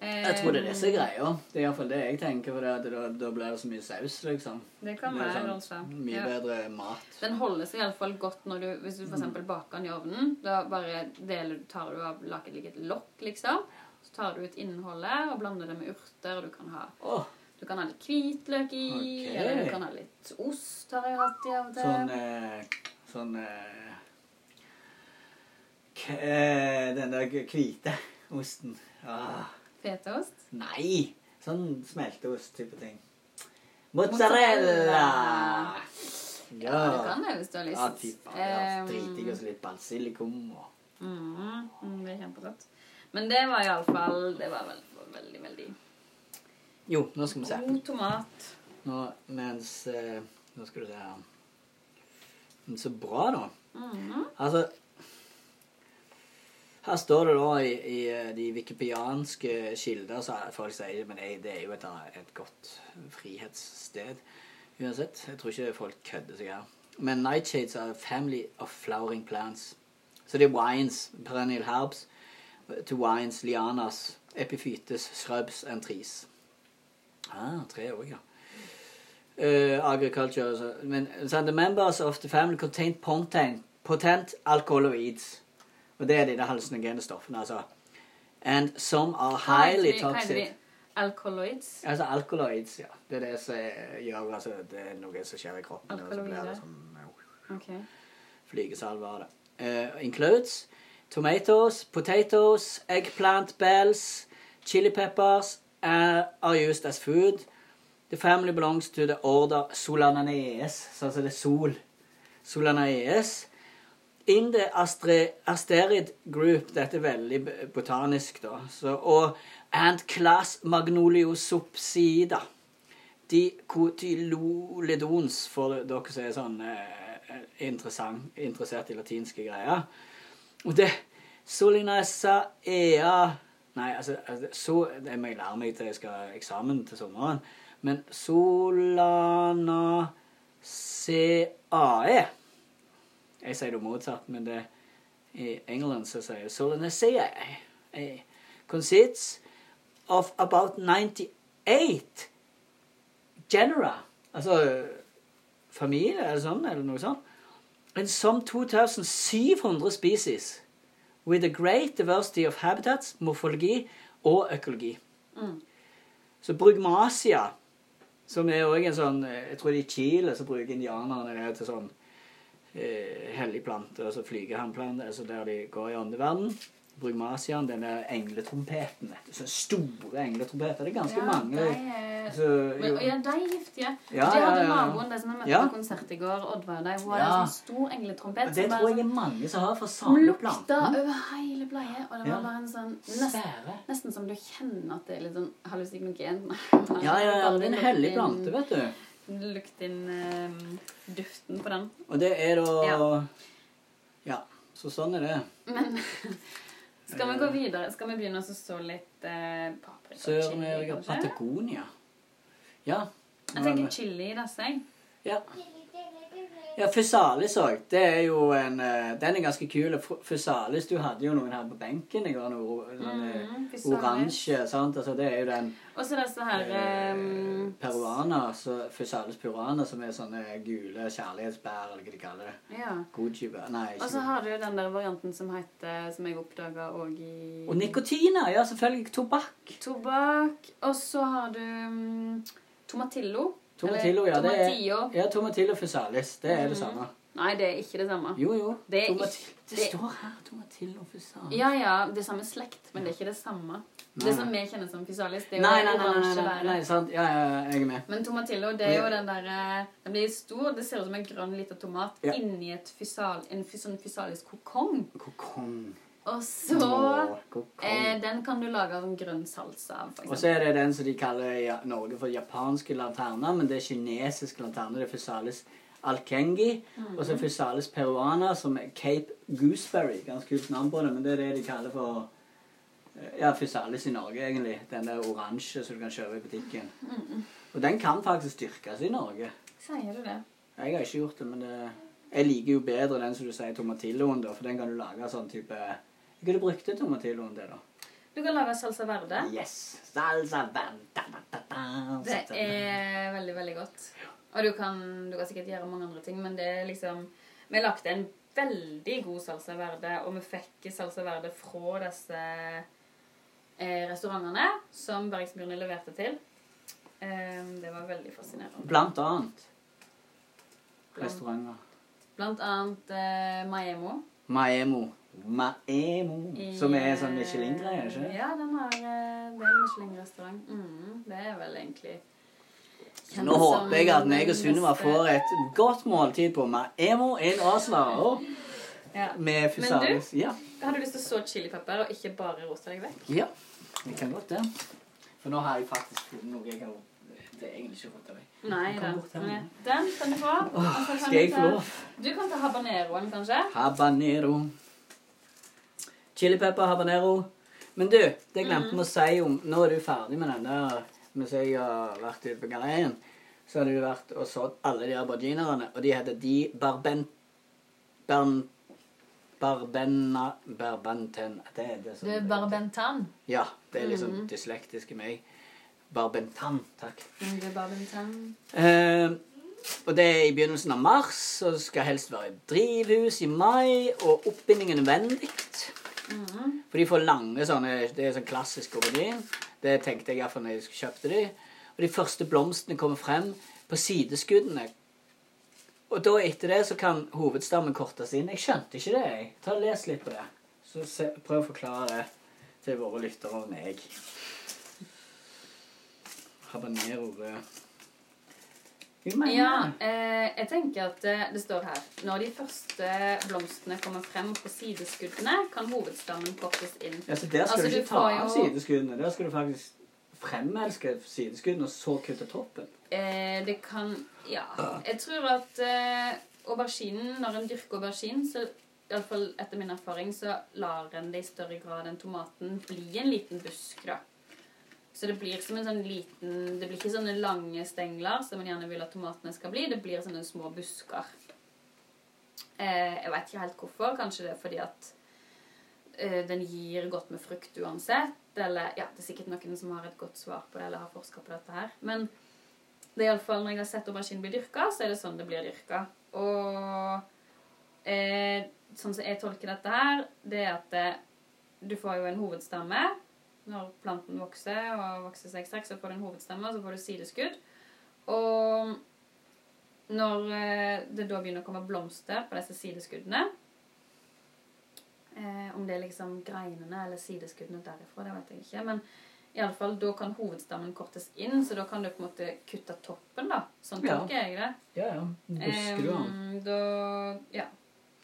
Jeg tror det er det som er greia. Det er iallfall det jeg tenker, for det at da, da blir det så mye saus, liksom. Det kan Det være, sånn. Mye Ja. bedre mat. Den holder seg iallfall godt når du, hvis du for eksempel baker den i ovnen. Da bare deler, tar du av lager et lite lokk, liksom. Så tar du ut innholdet og blander det med urter. og Du kan ha, oh. du kan ha litt hvitløk i, okay. eller du kan ha litt ost, har jeg hatt i av og til. sånn eh, Sånn eh, k eh, Den der hvite osten. Ah, Fetaost. nei! Sånn smelteost-type ting. Mozzarella. Ja. Ja, du kan det hvis du har lyst. Ja, fy faen. Ehm, Dritdigg og så litt basilikum og mm, mm, det er kjempegodt. Men det var iallfall Det var vel, veldig, veldig Jo, nå skal vi se. god tomat. Nå mens eh, Nå skal du se her. Men så bra, da. Mhm. Altså Her står det da i, i eh, de wikipedianske kilder så folk sier men det, det er jo et, et godt frihetssted uansett. Jeg tror ikke folk kødder seg her. Men nightshades are a family of flowering plants. Så det er wines, perennial herbs, to wines, lianas, epiphytes, shrubs and trees. Ah, tre òg, ja. Uh, agriculture altså. Men so the members of the family contain potent, potent. Og det er de der hallusinogene stoffene, altså. And some are highly toxic. Alkoloids? Alkaloids. Altså alkaloids, ja. Det er det som gjør altså, Det er noe som skjer i kroppen. Og så blir det sånn Ok. flygesalve av det. Uh, includes tomatoes, potatoes, eggplant bells, chili peppers uh, are used as food. The family belongs to the order Solanaeus, så altså det er sol. Solanaeus. In asterid group, dette er veldig botanisk, da, så, og and class Magnoliosopsida De Cotyloledons, for dere som er sånn eh, interessant, interessert i latinske greier. Og det Solinessa ea Nei, altså, altså så, Det må jeg lære meg til jeg skal ha eksamen til sommeren. Men solana Solanaceae. Jeg sier det motsatt, men det i England så sier jeg Solanaceae. eh, Consists of about 98 genera. Altså familie eller sånn, eller noe sånt. And some 2700 species. With a great diversity of habitats, morfologi og økologi. Mm. Så brugmasia, som er også en sånn eh, Jeg tror i Chile så bruker indianerne det til sånn eh, hellig plante, altså flygehannplante, altså der de går i åndeverden. Brugmasiaen, den der engletrompeten. Så store engletrompeter. Det er ganske mange. de. Så, Men, og ja, de er giftige. Ja, de hadde ja, ja, ja. naboen, de som jeg møtte Ja. på konsert i går, Oddvar, de, hun hadde Ja. en sånn stor engletrompet. og det tror jeg er mange som har fra samme lukta over hele bleiet, og det var Ja. bare en sånn nesten, nesten som du kjenner at det er litt sånn hallusinogen. Ja, ja, ja. Det er en hellig plante, vet du. Lukt inn eh, duften på den. Og det er da Ja. Ja. Så sånn er det. Men skal vi gå videre? Skal vi begynne å så litt eh, paprika? chili, Sør-Amerika, kanskje? Patagonia. Ja. Jeg tenker chili i disse. jeg. Ja. Ja, Fusalis òg. Det er jo en eh, Den er ganske kul. Fusalis Du hadde jo noen her på benken i går. Noe Mhm, oransje. sant? Altså, det er jo den Og så disse her eh, eh, peruana, så Fusalis peruana, som er sånne gule kjærlighetsbær, eller hva de kaller det. Ja. Gucci-bær. Nei, Og så har du den der varianten som heter Som jeg oppdaga òg i Og nikotina! Ja, selvfølgelig. Tobakk. Tobakk. Og så har du um, tomatillo. Tomatillo, ja. Det er, ja, tomatillo fusalis. Det er det Mhm. samme. Nei, det er ikke det samme. Jo, jo. Det ikke- det står her tomatillo fusalis. Ja, ja, det er samme slekt, men det er ikke det samme. Nei, Det som vi kjenner som fusalis, det er jo Nei, nei, nei, nei, oransje nei, sant. Ja, ja, jeg er med. Men tomatillo, det er jo den der eh, Den blir stor, det ser ut som en grønn liten tomat Ja. inni et fysal, en sånn fysalisk kokong. Kokong. Og så eh, Den kan du lage sånn grønn salsa av, Og så er det den som de kaller i Norge for japanske lanterner, men det er kinesiske lanterner. Det er Fusalis alkengi. Og så Fusales Fusalis peruana, som er Cape Gooseberry. Ganske kult navn på det, men det er det de kaller for eh, ja, Fusalis i Norge, egentlig. Den der oransje som du kan kjøpe i butikken. Og den kan faktisk dyrkes i Norge. Sier du det? Jeg har ikke gjort det, men det, jeg liker jo bedre den som du sier tomatilloen, da, for den kan du lage sånn type Jeg du brukt tomatilloen til, da. Du kan lage salsa verde. Yes! Salsa verde. Det er veldig, veldig godt. Og du kan, du kan sikkert gjøre mange andre ting, men det er liksom Vi lagde en veldig god salsa verde, og vi fikk salsa verde fra disse eh, restaurantene som Bergsbjørne leverte til. Eh, det var veldig fascinerende. Blant annet restauranter. Blant annet eh, Maemo. Maemo. Maemo. Som er sånn eh, Michelin-greie, ikke Ja, den har, eh, det er en Michelin-restaurant. Mm, det er vel egentlig Så nå håper jeg at meg og Sunniva får et godt måltid på Maemo in Oslo. ja. Med fusalis. Ja. Har du lyst til å så chilipepper og ikke bare roste deg vekk? ja. Vi kan godt det. For nå har jeg faktisk funnet noe jeg har Det er egentlig ikke av meg. Nei da. Den kan du få. Åh, Skal jeg få lov? Du kan ta habaneroen, kanskje? Habanero. Chilipepper habanero. Men du, det glemte vi å si om Nå er du ferdig med den der Mens jeg har vært ute på galeien, så har du vært og sådd alle de auberginerne, og de heter de barben... Bern... Barbena... Barbenten Det er det som Du barbentan. Ja, det er liksom dyslektisk i meg. Barbentan, takk. Det er barbentan. Eh, og det er i begynnelsen av mars, og det skal helst være i drivhus i mai, og oppbindingen er vennlig. Mm. For de får lange sånne Det er sånn klassisk aubergine. Det tenkte jeg iallfall når jeg kjøpte de. Og de første blomstene kommer frem på sideskuddene. Og da etter det så kan hovedstammen kortes inn. Jeg skjønte ikke det. jeg. Ta og Les litt på det. Så se, prøv å forklare det til våre lyttere og meg. Habanero rød. Ja, eh, jeg tenker at eh, det står her Når de første blomstene kommer frem på sideskuddene, kan hovedstammen kortes inn. Ja, så Der skal Altså, du ikke ta av jo- sideskuddene. Der skal du faktisk fremelske sideskuddene og så kutte toppen. Eh, det kan Ja. Jeg tror at eh, auberginen, når en dyrker aubergine, så iallfall etter min erfaring, så lar en det i større grad enn tomaten bli en liten busk, da. Så det blir som en sånn liten Det blir ikke sånne lange stengler som man gjerne vil at tomatene skal bli. Det blir sånne små busker. Eh, jeg vet ikke helt hvorfor. Kanskje det er fordi at eh, den gir godt med frukt uansett. Eller ja, det er sikkert noen som har et godt svar på det, eller har forska på dette her. Men det er iallfall når jeg har sett aubergine bli dyrka, så er det sånn det blir dyrka. Og eh, sånn som jeg tolker dette her, det er at det, du får jo en hovedstamme. Når planten vokser og vokser seg strekk, så får du en hovedstemme, og så får du sideskudd. Og når eh, det da begynner å komme blomster på disse sideskuddene eh, Om det er liksom greinene eller sideskuddene derifra, det vet jeg ikke. Men i alle fall, da kan hovedstammen kortes inn, så da kan du på en måte kutte toppen. da. Sånn Ja. tolker jeg det. Ja, ja. Busker du den? Da Ja.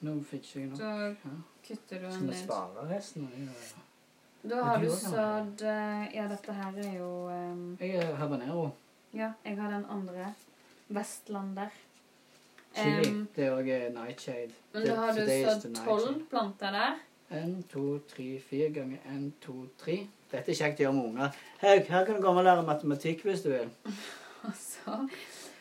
Nå fikk ikke jeg noe. Da kutter du Skal den vi ned. spare resten? Ja, ja. Da har du sådd eh, Ja, dette her er jo um, Jeg er habanero. Ja, jeg har den andre. Vestlander. Chili. Um, det er også nightshade. men da har du sådd tolv planter der. En, to, tre, fire ganger en, to, tre. Dette er kjekt å gjøre med unger. Haug, her kan du komme og lære matematikk hvis du vil. Og så,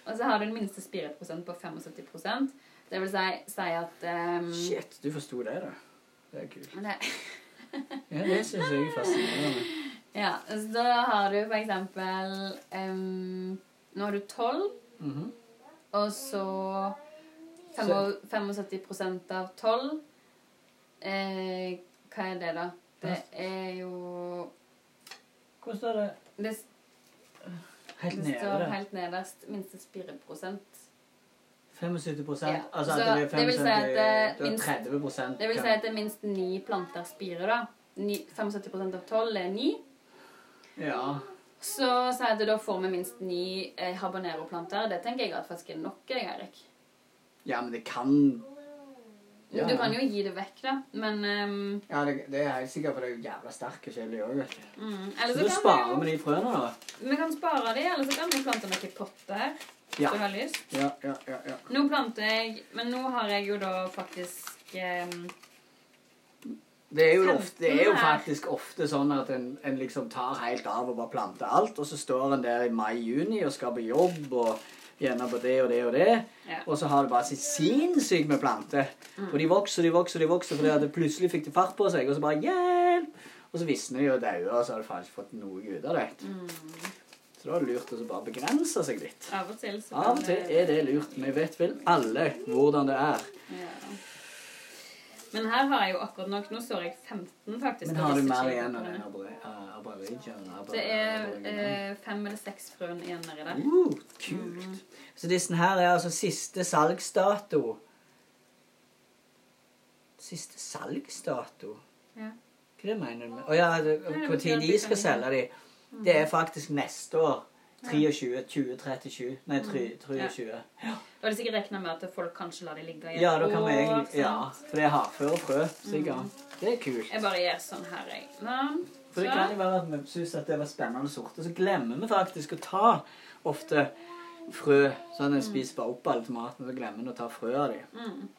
og så har du en minste spiretprosent på 75% Det vil si, si at um, Shit, du forsto det, da. Det er kult. det, Ja, det syns jeg er fascinerende. Ja, så da har du for eksempel um, Nå har du tolv, Mhm. og så fem- 75 av tolv. Eh, hva er det, da? Det er jo Hvor står det? Det, Helt det står helt nederst minste spireprosent. 75 Ja, Altså så det er det vil si at, 75 eh, har minst- 30 Det vil si at det er minst ni planter spirer, da. Ni, 75 av tolv er ni. Ja. Så sier at da får vi minst ni eh, habanero-planter. Det tenker jeg at faktisk er nok, jeg, Erik. ja, men det kan Ja, Du kan jo gi det vekk, da. Men um... Ja, det, det er jeg sikker på. Det er jo jævla sterke chili òg, vet du. mm, Så så da sparer vi de frøene, da. Vi kan spare de, eller så kan vi plante noen potter. Ja. som har lyst. Ja, ja, ja. ja. Nå planter jeg Men nå har jeg jo da faktisk eh, Det er, ofte, det er jo faktisk ofte sånn at en, en liksom tar helt av og bare planter alt, og så står en der i mai-juni og skal på jobb og gjerne på det og det og det, Ja. og så har det bare sitt sinnssykt med planter. Og de vokser de vokser de vokser fordi at det plutselig fikk de fart på seg, og så bare hjelp! Og så visner de og dauer, og så har du faktisk fått noe ut av det. Mm. Så da er det lurt å bare begrense seg litt. Av og til så Av og til er det lurt. Vi vet vel alle hvordan det er. ja. Men her har jeg jo akkurat nok Nå står jeg 15, faktisk. Men har du mer igjen av den aboriginalen? Det er eh, fem eller seks frøen igjen nedi der. Uh, kult. Så disse her er altså siste salgsdato. Siste salgsdato? Ja. Hva det mener du med Å ja, hvor betyr tid de skal selge de. Det er faktisk neste år. 23, 2037. Nei, 23. Da har de sikkert regna med at folk kanskje lar det ligge i et Ja, år, egentlig? Ja, for det er hardfør og frø, sikkert. Det er kult. Jeg bare gjør sånn her, jeg. Sånn. For det kan jo være at vi syns at det var spennende sorter, så glemmer vi faktisk å ta ofte frø. Sånn at en spiser bare opp alle tomaten, så glemmer en å ta frø av dem. Mm.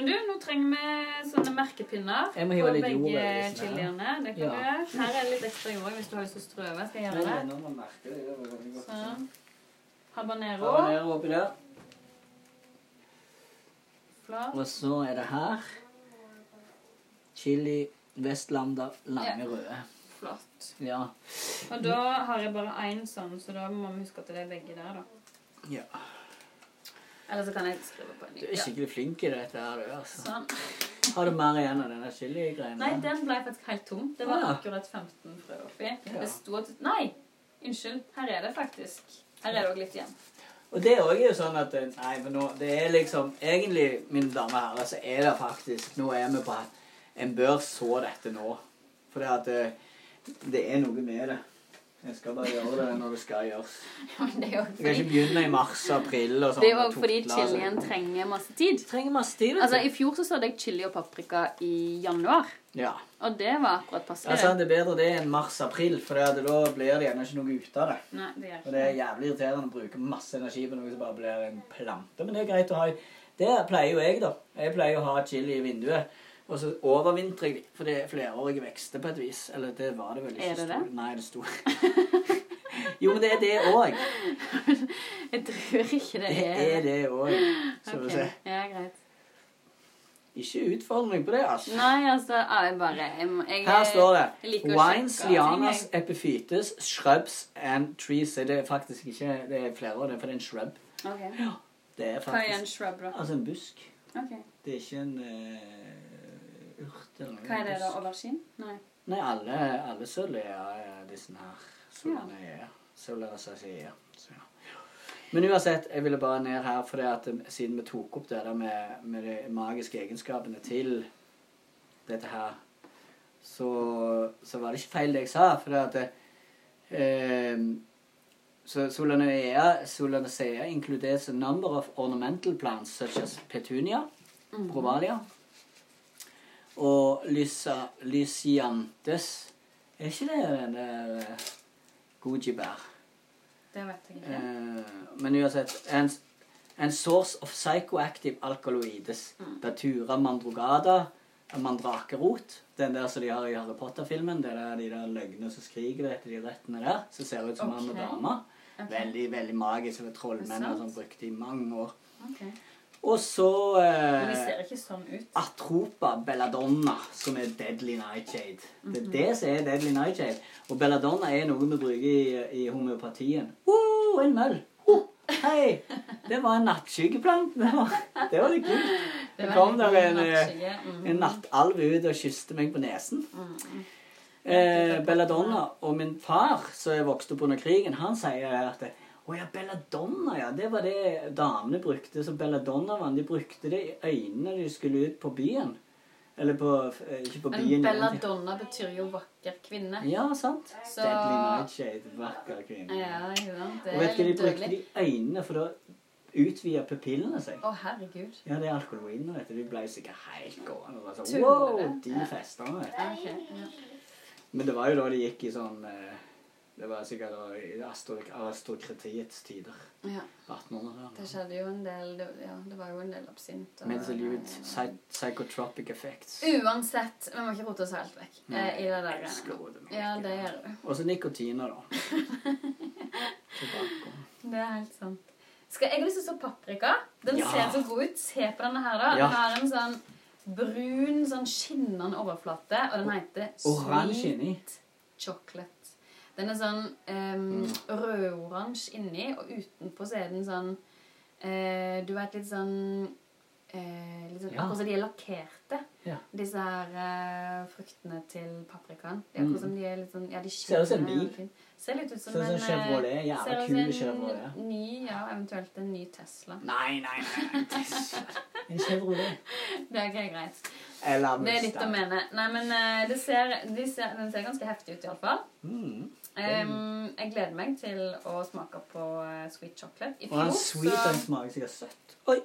Men du, nå trenger vi sånne merkepinner på begge disse chiliene. Det kan Ja. du gjøre. Her er det litt ekstra jord hvis du har lyst til å strø over. Skal jeg gjøre det? Sånn. Habanero. Habanero oppi der. Flott. Og så er det her chili Vestlander lange Ja. røde. Flott. Ja. Og da har jeg bare én sånn, så da må vi huske at det er begge der, da. ja. Eller så kan jeg skrive på en Du er skikkelig flink i dette her, du. altså. Sånn. Har du mer igjen av denne chili-greia? Nei, den ble faktisk helt tom. Det var Ah. akkurat 15 frø oppi. Ja. Det sto at Nei! Unnskyld. Her er det faktisk. Her er det òg litt igjen. Og det òg er jo sånn at Nei, for nå Det er liksom Egentlig, mine damer og herrer, så er det faktisk Nå er vi på at en bør så dette nå. For det at det, det er noe med det. Jeg skal bare gjøre det når det skal gjøres. Ja, det er Jeg kan ikke begynne i mars-april og sånn. det er jo fordi sånn. chilien trenger masse tid. trenger masse tid. vet du. Altså. I fjor så sådde jeg chili og paprika i januar, Ja. og det var akkurat ja passelig. sant, det er bedre det enn mars-april, for da blir det gjerne ikke noe ut av det. Nei, det gjør Og det er jævlig irriterende å bruke masse energi på noe som bare blir en plante. Men det er greit å ha i Det pleier jo jeg, da. Jeg pleier å ha chili i vinduet. Og så overvintrer jeg de, for det er flerårige vekster på et vis. Eller det var det vel ikke. Er det det? Nei, det sto Jo, men det er det òg. Jeg tror ikke det er Det er det òg. Skal vi se. Ja, greit. Ikke utfordre meg på det, altså. Nei, altså ja, jeg bare jeg, jeg, Her står det Wines, lianas, epifytes, shrubs and trees. Det er faktisk ikke Det er flere av det, for det er en shrub. Ok. Det er faktisk, Hva er en shrub, da? Altså en busk. Ok. Det er ikke en uh, urt eller. Hva er det, da? Aubergine? Nei. Nei, alle, alle er disse her. Solene er Soleraceae. Så ja. Men uansett, jeg ville bare ned her, for at eh, siden vi tok opp det der med, med de magiske egenskapene til dette her, så, så var det ikke feil det jeg sa. For det at eh, så Solanaea, Solanaceae includes a number of ornamental plants such as petunia, provalia, og lysiantes Er ikke det den der eh, goji-bær? Det vet jeg ikke. Eh, men uansett en, en source of psychoactive alkaloides. Datura mandrogada. Mandrakerot. Den der som de har i Harry Potter-filmen. Det er de der løgnene som skriker etter de rettene der. Som ser ut som mann og dame. Okay. Veldig veldig magisk. Eller trollmenn som sånn brukte i mange år. Ok. Og så de eh, ser ikke sånn ut. Atropa belladonna, som er Deadly Nightshade. Det er Mhm. det som er Deadly Nightshade. Og belladonna er noe vi bruker i, i homeopatien. Oh, en møll! Oh, hei! Det var en nattskyggeplante. Det var, det var litt kult. Det kom der en, eh. Mhm. en nattalv ut og kysste meg på nesen. Eh, belladonna og min far, som er vokst opp under krigen, han sier at å ja, belladonna, ja. Det var det damene brukte som belladonna var. De brukte det i øynene når de skulle ut på byen. Eller på eh, Ikke på Men byen. belladonna betyr jo vakker kvinne. Ja, sant. Så- Deadly Nightshade. Vakker kvinne. Ja, jo? Det Og vet du hva de brukte det øynene, for da utvida pupillene seg. Å, herregud. Ja, det er alkoholoidene, vet du. De ble sikkert helt gående. og sånn, Wow, de festene, vet du. Okay, ja. Men det var jo da de gikk i sånn eh, Det var sikkert i aristokratiets tider. ja. 1800-tallet. Det skjedde jo en del det, Ja, det var jo en del absint. og- Mental psy psychotropic effects. Uansett, vi må ikke rote oss helt vekk Nei, eh, i det der. elsker hodet mitt. Ja, det gjør du. Og så nikotiner, da. Det er helt sant. Skal, jeg har lyst til å se paprika. Den Ja. ser så god ut. Se på denne her, da. Ja. Den har en sånn brun, sånn skinnende overflate, og den heter inni. chocolate. Den er sånn um, rødoransje inni, og utenpå så er den sånn uh, Du vet, litt sånn eh, litt sånn, Ja. Akkurat som de er lakkerte, Ja. disse her eh, fruktene til paprikaen. De er akkurat som de er litt sånn Ja, de Ser ut som en bil. Ser litt ut som en Chevrolet, jævla kul Chevrolet. Ny, ja, eventuelt en ny Tesla. Nei, nei, nei. Tesla. En Chevrolet. Det er ikke greit. Eller Det er litt å mene. Nei, men uh, det ser, de ser, den ser ganske heftig ut, iallfall. Mm. Um, jeg gleder meg til å smake på eh, sweet chocolate. I Og den sweet han smaker sikkert søtt. Oi,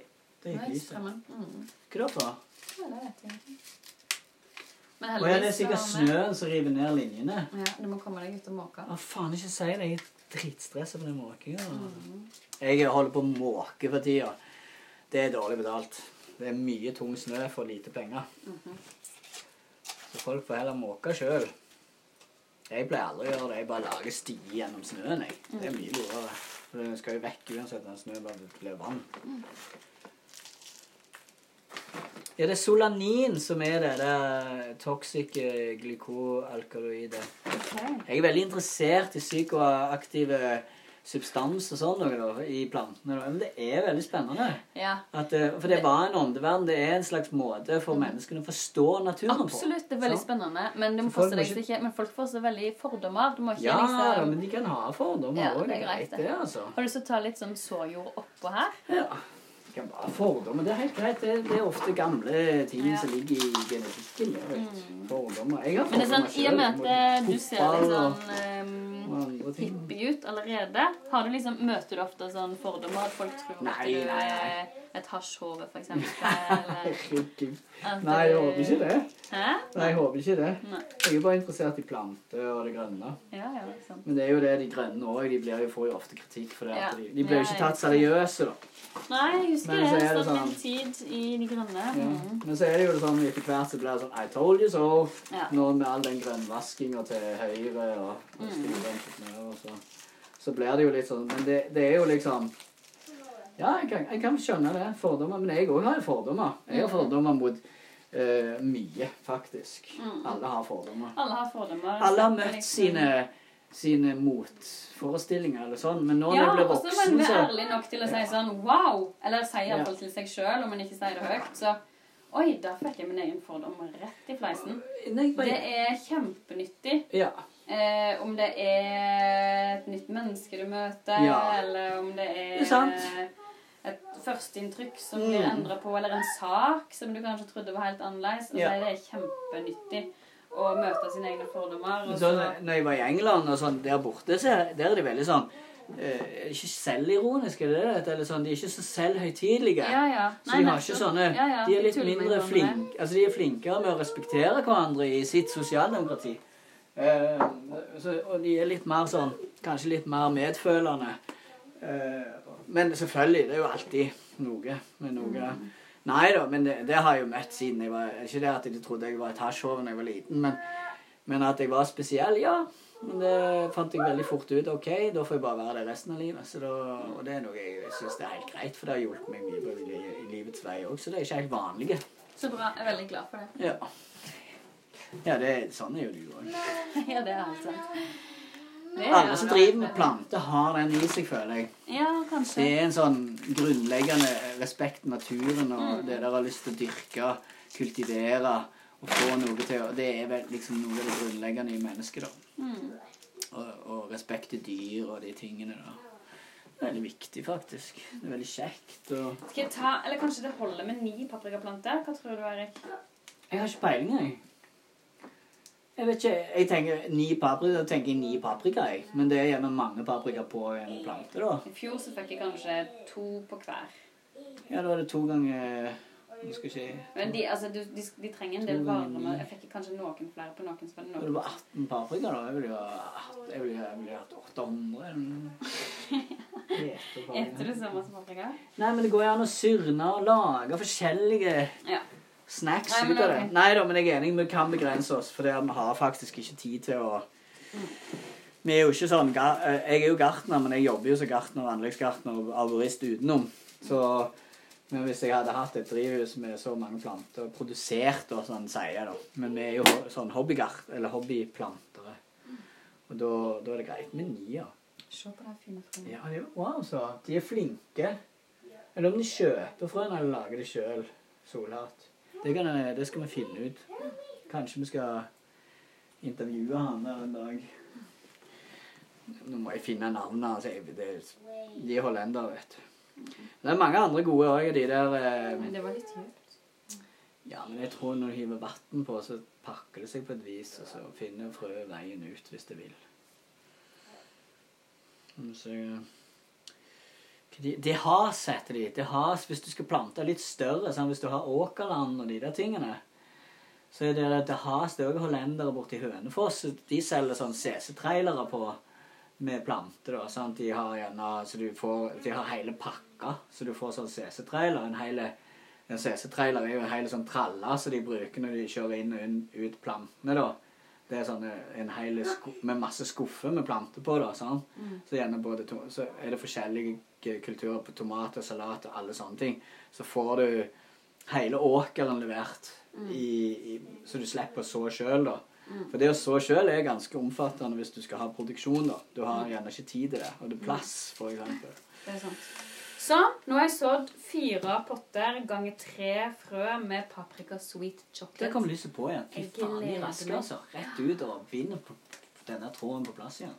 det gikk lyset. Hva Mm. Hva da for? Ja, det vet jeg ikke. Men ja, det er sikkert så har vi- snøen som river ned linjene. Ja, du må komme deg ut og måke. Å, faen, ikke si det. Jeg er dritstressa på den måkinga. Mm. Jeg holder på å måke for tida. Det er dårlig betalt. Det er mye tung snø for lite penger. Mhm. Så folk får heller måke sjøl. Jeg pleier aldri å gjøre det. Jeg bare lager stier gjennom snøen. jeg. Det er mye lurere. For den skal jo vekk uansett Den snøen bare blir vann. Ja, det er solanin som er det. Det toxic glykoalkaloidet. Okay. Jeg er veldig interessert i psykoaktive substanser og sånn noe da, i plantene. Men det er veldig spennende. Ja, At, eh, for det var en åndeverden. Det er en slags måte for menneskene å forstå naturen på. absolutt. Det er veldig så. spennende. Men, må folk deg ikke- men folk får så veldig fordommer. Du må ikke Ja, liksom men de kan ha fordommer òg. det det er greit, det, altså. Har du lyst til å ta litt sånn sårjord oppå her? Ja. De kan ha fordommer. Det er helt greit. Det, det er ofte gamle ting Ja. som ligger i genetikken. jeg vet. Fordommer. Jeg har Men det er sånn, i og med at eh, du ser fotball litt ut allerede? Har du liksom, Møter du ofte sånn fordommer? At folk tror at du er et hasjhove, eksempel? Herregud. Nei, jeg håper ikke det. Hæ? Nei, jeg håper ikke det. Nei. Jeg er bare interessert i planter og det grønne. Ja, ja, sant. Men det er jo det de grønne òg. De blir jo, får jo ofte kritikk for det. Ja. De, de blir jo ikke tatt seriøse, da. Nei, jeg husker Men det. Jeg det sånn- min tid i De grønne. Mm. Men så er det jo sånn etter hvert så blir det sånn I told you so. Nå med all den grønnvaskinga til høyre og, og Mm. Og så, så blir det jo litt sånn Men det, det er jo liksom Ja, jeg kan, jeg kan skjønne det. Fordommer. Men jeg òg har fordommer. Jeg har Mm. fordommer mot uh, mye, faktisk. Mm. Alle har fordommer. Alle har fordommer. Alle har møtt liksom- sine, sine motforestillinger eller sånn, men nå når Ja, jeg blir voksen, så Ja, og så er man ærlig nok til å si sånn wow! Eller si Ja. iallfall til seg sjøl, om man ikke sier det høyt. Så oi, der fikk jeg min egen fordom rett i fleisen. Det er kjempenyttig. Ja. Eh, om det er et nytt menneske du møter, Ja. eller om det er, Det er et førsteinntrykk som Mm. blir endra på, eller en sak som du kanskje trodde var helt annerledes. Altså, Ja. Det er kjempenyttig å møte sine egne fordommer. Så når jeg var i England og sånn, der borte, så er, der er de veldig sånn eh, Ikke selvironiske, det det? Eller sånn, de er ikke så selvhøytidelige. ja, ja. Så de har ikke sånne De er litt mindre flinke Altså, de er flinkere med å respektere hverandre i sitt sosialdemokrati. Eh, så, og de er litt mer sånn Kanskje litt mer medfølende. Eh, men selvfølgelig, det er jo alltid noe med noe Mm. Nei da, men det, det har jeg jo møtt siden jeg var Ikke det at de trodde jeg var et hasjhove da jeg var liten, men, men at jeg var spesiell, ja. Men det fant jeg veldig fort ut. OK, da får jeg bare være det resten av livet. Så da, og det er noe jeg syns er helt greit, for det har hjulpet meg mye på livets vei òg. Så det er ikke helt vanlige. Så bra. Jeg er veldig glad for det. Ja. Ja, det, er- sånn er jo du òg. ja, det er helt sant. Er Alle som driver med planter, har den i seg, føler jeg. Ja, kanskje. Det er en sånn grunnleggende respekt for naturen og Mm. det der har lyst til å dyrke, kultivere og få noe til. Det er vel liksom noe av det grunnleggende i mennesket, da. Mm. Og, og respekt til dyr og de tingene, da. Det er veldig viktig, faktisk. Det er veldig kjekt. Og... Skal jeg ta, eller kanskje det holder med ni paprikaplanter? Hva tror du, Erik? Jeg har ikke peiling, jeg. Jeg vet ikke, jeg tenker ni paprika, da tenker jeg ni paprika, jeg. Men det er gjerne mange paprika på en plante, da. I fjor så fikk jeg kanskje to på hver. Ja, da er det to ganger Nå skal jeg se Men de, altså, de, de, de trenger en del varme. Jeg fikk kanskje noen flere på noen. Så var det noen. det var 18 paprika, da. Jeg ville jo ha jeg ville, jeg ville hatt 800 eller noe. Du så masse paprika? Nei, men det går jo an å syrne og lage forskjellige Ja. Snacks Nei, ut av det. ok. Nei da, men jeg er enig, vi kan begrense oss, for vi har faktisk ikke tid til å Vi er jo ikke sånn eh, Jeg er jo gartner, men jeg jobber jo som gartner, anleggsgartner og arborist utenom. Så men hvis jeg hadde hatt et drivhus med så mange planter produsert, og sånn sier jeg da Men vi er jo sånn hobbygart, eller hobbyplantere. Og da, da er det greit med nier. Se på de fine frøene. Ja, det er, wow, så. De er flinke. Eller om de kjøper frøene eller lager de sjøl. Solhatt. Det, kan det skal vi finne ut. Kanskje vi skal intervjue han der en dag. Nå må jeg finne navnet hans. Jeg- De er hollendere, vet du. Det er mange andre gode òg, de der eh, Men det var litt dypt. Ja, men jeg tror når du hiver vann på, så pakker det seg på et vis, og så finner frøet veien ut hvis det vil. Skal vi de, has, heter de. Det has hvis du skal plante litt større, sånn hvis du har åkerland og de der tingene. Så er det det has, det er òg hollendere borti Hønefoss. De selger sånn CC-trailere på med planter. da, sant? De har gjerne, så du får, de har hele pakka, så du får sånn CC-trailer. En en CC-trailer er jo en hel sånn tralle som de bruker når de kjører inn og ut plantene. da. Det er sånn en hel med masse skuffer med planter på. da, sant? Så, både så er det forskjellige kulturer på tomat og salat og alle sånne ting. Så får du hele åkeren levert, i, i, så du slipper å så sjøl. da. For det å så sjøl er ganske omfattende hvis du skal ha produksjon. da. Du har gjerne ikke tid til det. Og det er plass, for eksempel. Det er sant. Så nå har jeg sådd fire potter ganger tre frø med paprika sweet chocolate. Det kom lyset på igjen. Fy faen, de er gleder raske, meg. altså. Rett ut og binder denne tråden på plass igjen.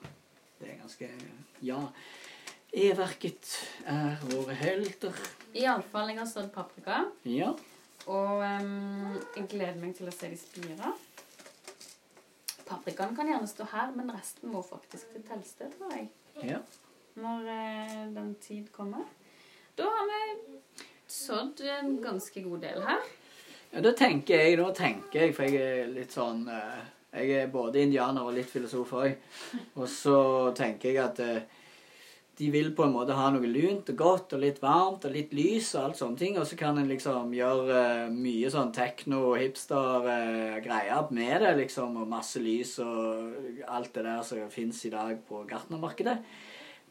Det er ganske Ja. E-verket er våre helter. Iallfall jeg har sådd paprika. Ja. Og um, jeg gleder meg til å se de spire. paprikaen kan gjerne stå her, men resten må faktisk til Telsted, tror jeg. Ja. Når eh, den tid kommer. Da har vi sådd en ganske god del her. Ja, da tenker jeg, nå tenker jeg, for jeg er litt sånn eh, Jeg er både indianer og litt filosof òg. Og så tenker jeg at eh, de vil på en måte ha noe lunt og godt og litt varmt og litt lys og alt sånne ting. Og så kan en liksom gjøre eh, mye sånn tekno-hipster-greier med det, liksom. Og masse lys og alt det der som fins i dag på gartnermarkedet.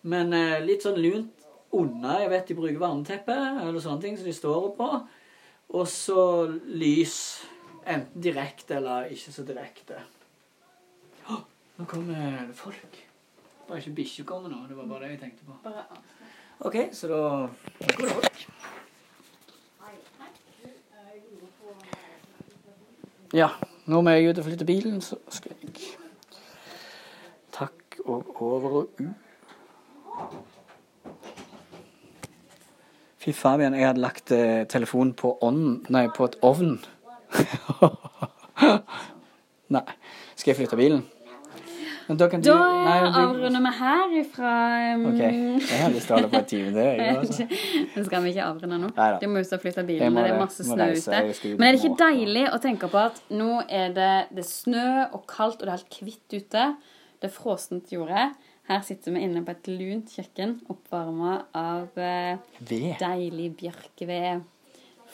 Men litt sånn lunt unna. Jeg vet de bruker varmeteppe eller sånne ting som de står oppå. Og så lys. Enten direkte eller ikke så direkte. Oh, nå kommer det folk. Bare ikke bikkja kommer nå. Det var bare det jeg tenkte på. OK, så da går det folk. Ja, nå må jeg ut og flytte bilen, så skal jeg Takk og over og u. Fy Fabian, jeg hadde lagt eh, telefonen på ånden Nei, på et ovn. nei. Skal jeg flytte bilen? Men da kan du Da nei, du- avrunder vi her ifra um, OK. Jeg har lyst til å holde på en time, det. Jeg, altså. Det skal vi ikke avrunde nå. Neida. De må ut og flytte Jeg bilen. må Det er det. masse Må snø reise, ute. jeg skal ut Men er det i ikke morgen. deilig å tenke på at nå er det, det er snø og kaldt, og det er helt hvitt ute? Det er frossent jorde. Her sitter vi inne på et lunt kjøkken oppvarma av eh, Ved. deilig bjørkved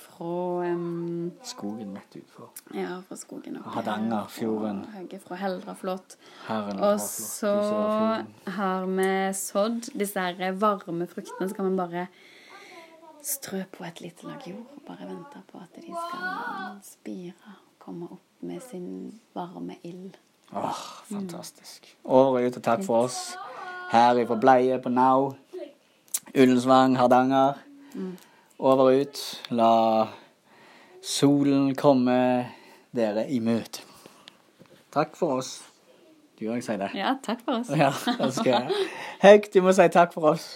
fra um, Skogen rett utfor. Ja, fra skogen oppe. Hardangerfjorden. Fra Heldraflot. Og så har vi sådd disse her varme fruktene. Så kan vi bare strø på et lite lag jord og bare vente på at de skal spire og komme opp med sin varme ild. Åh, fantastisk. Og ut og takk for oss. Her ifra Bleie på Nau. Ullensvang, Hardanger. Over og ut. La solen komme dere i møte. Takk for oss. Du òg sier det. Ja, takk for oss. Ja. Høyt, du må si takk for oss.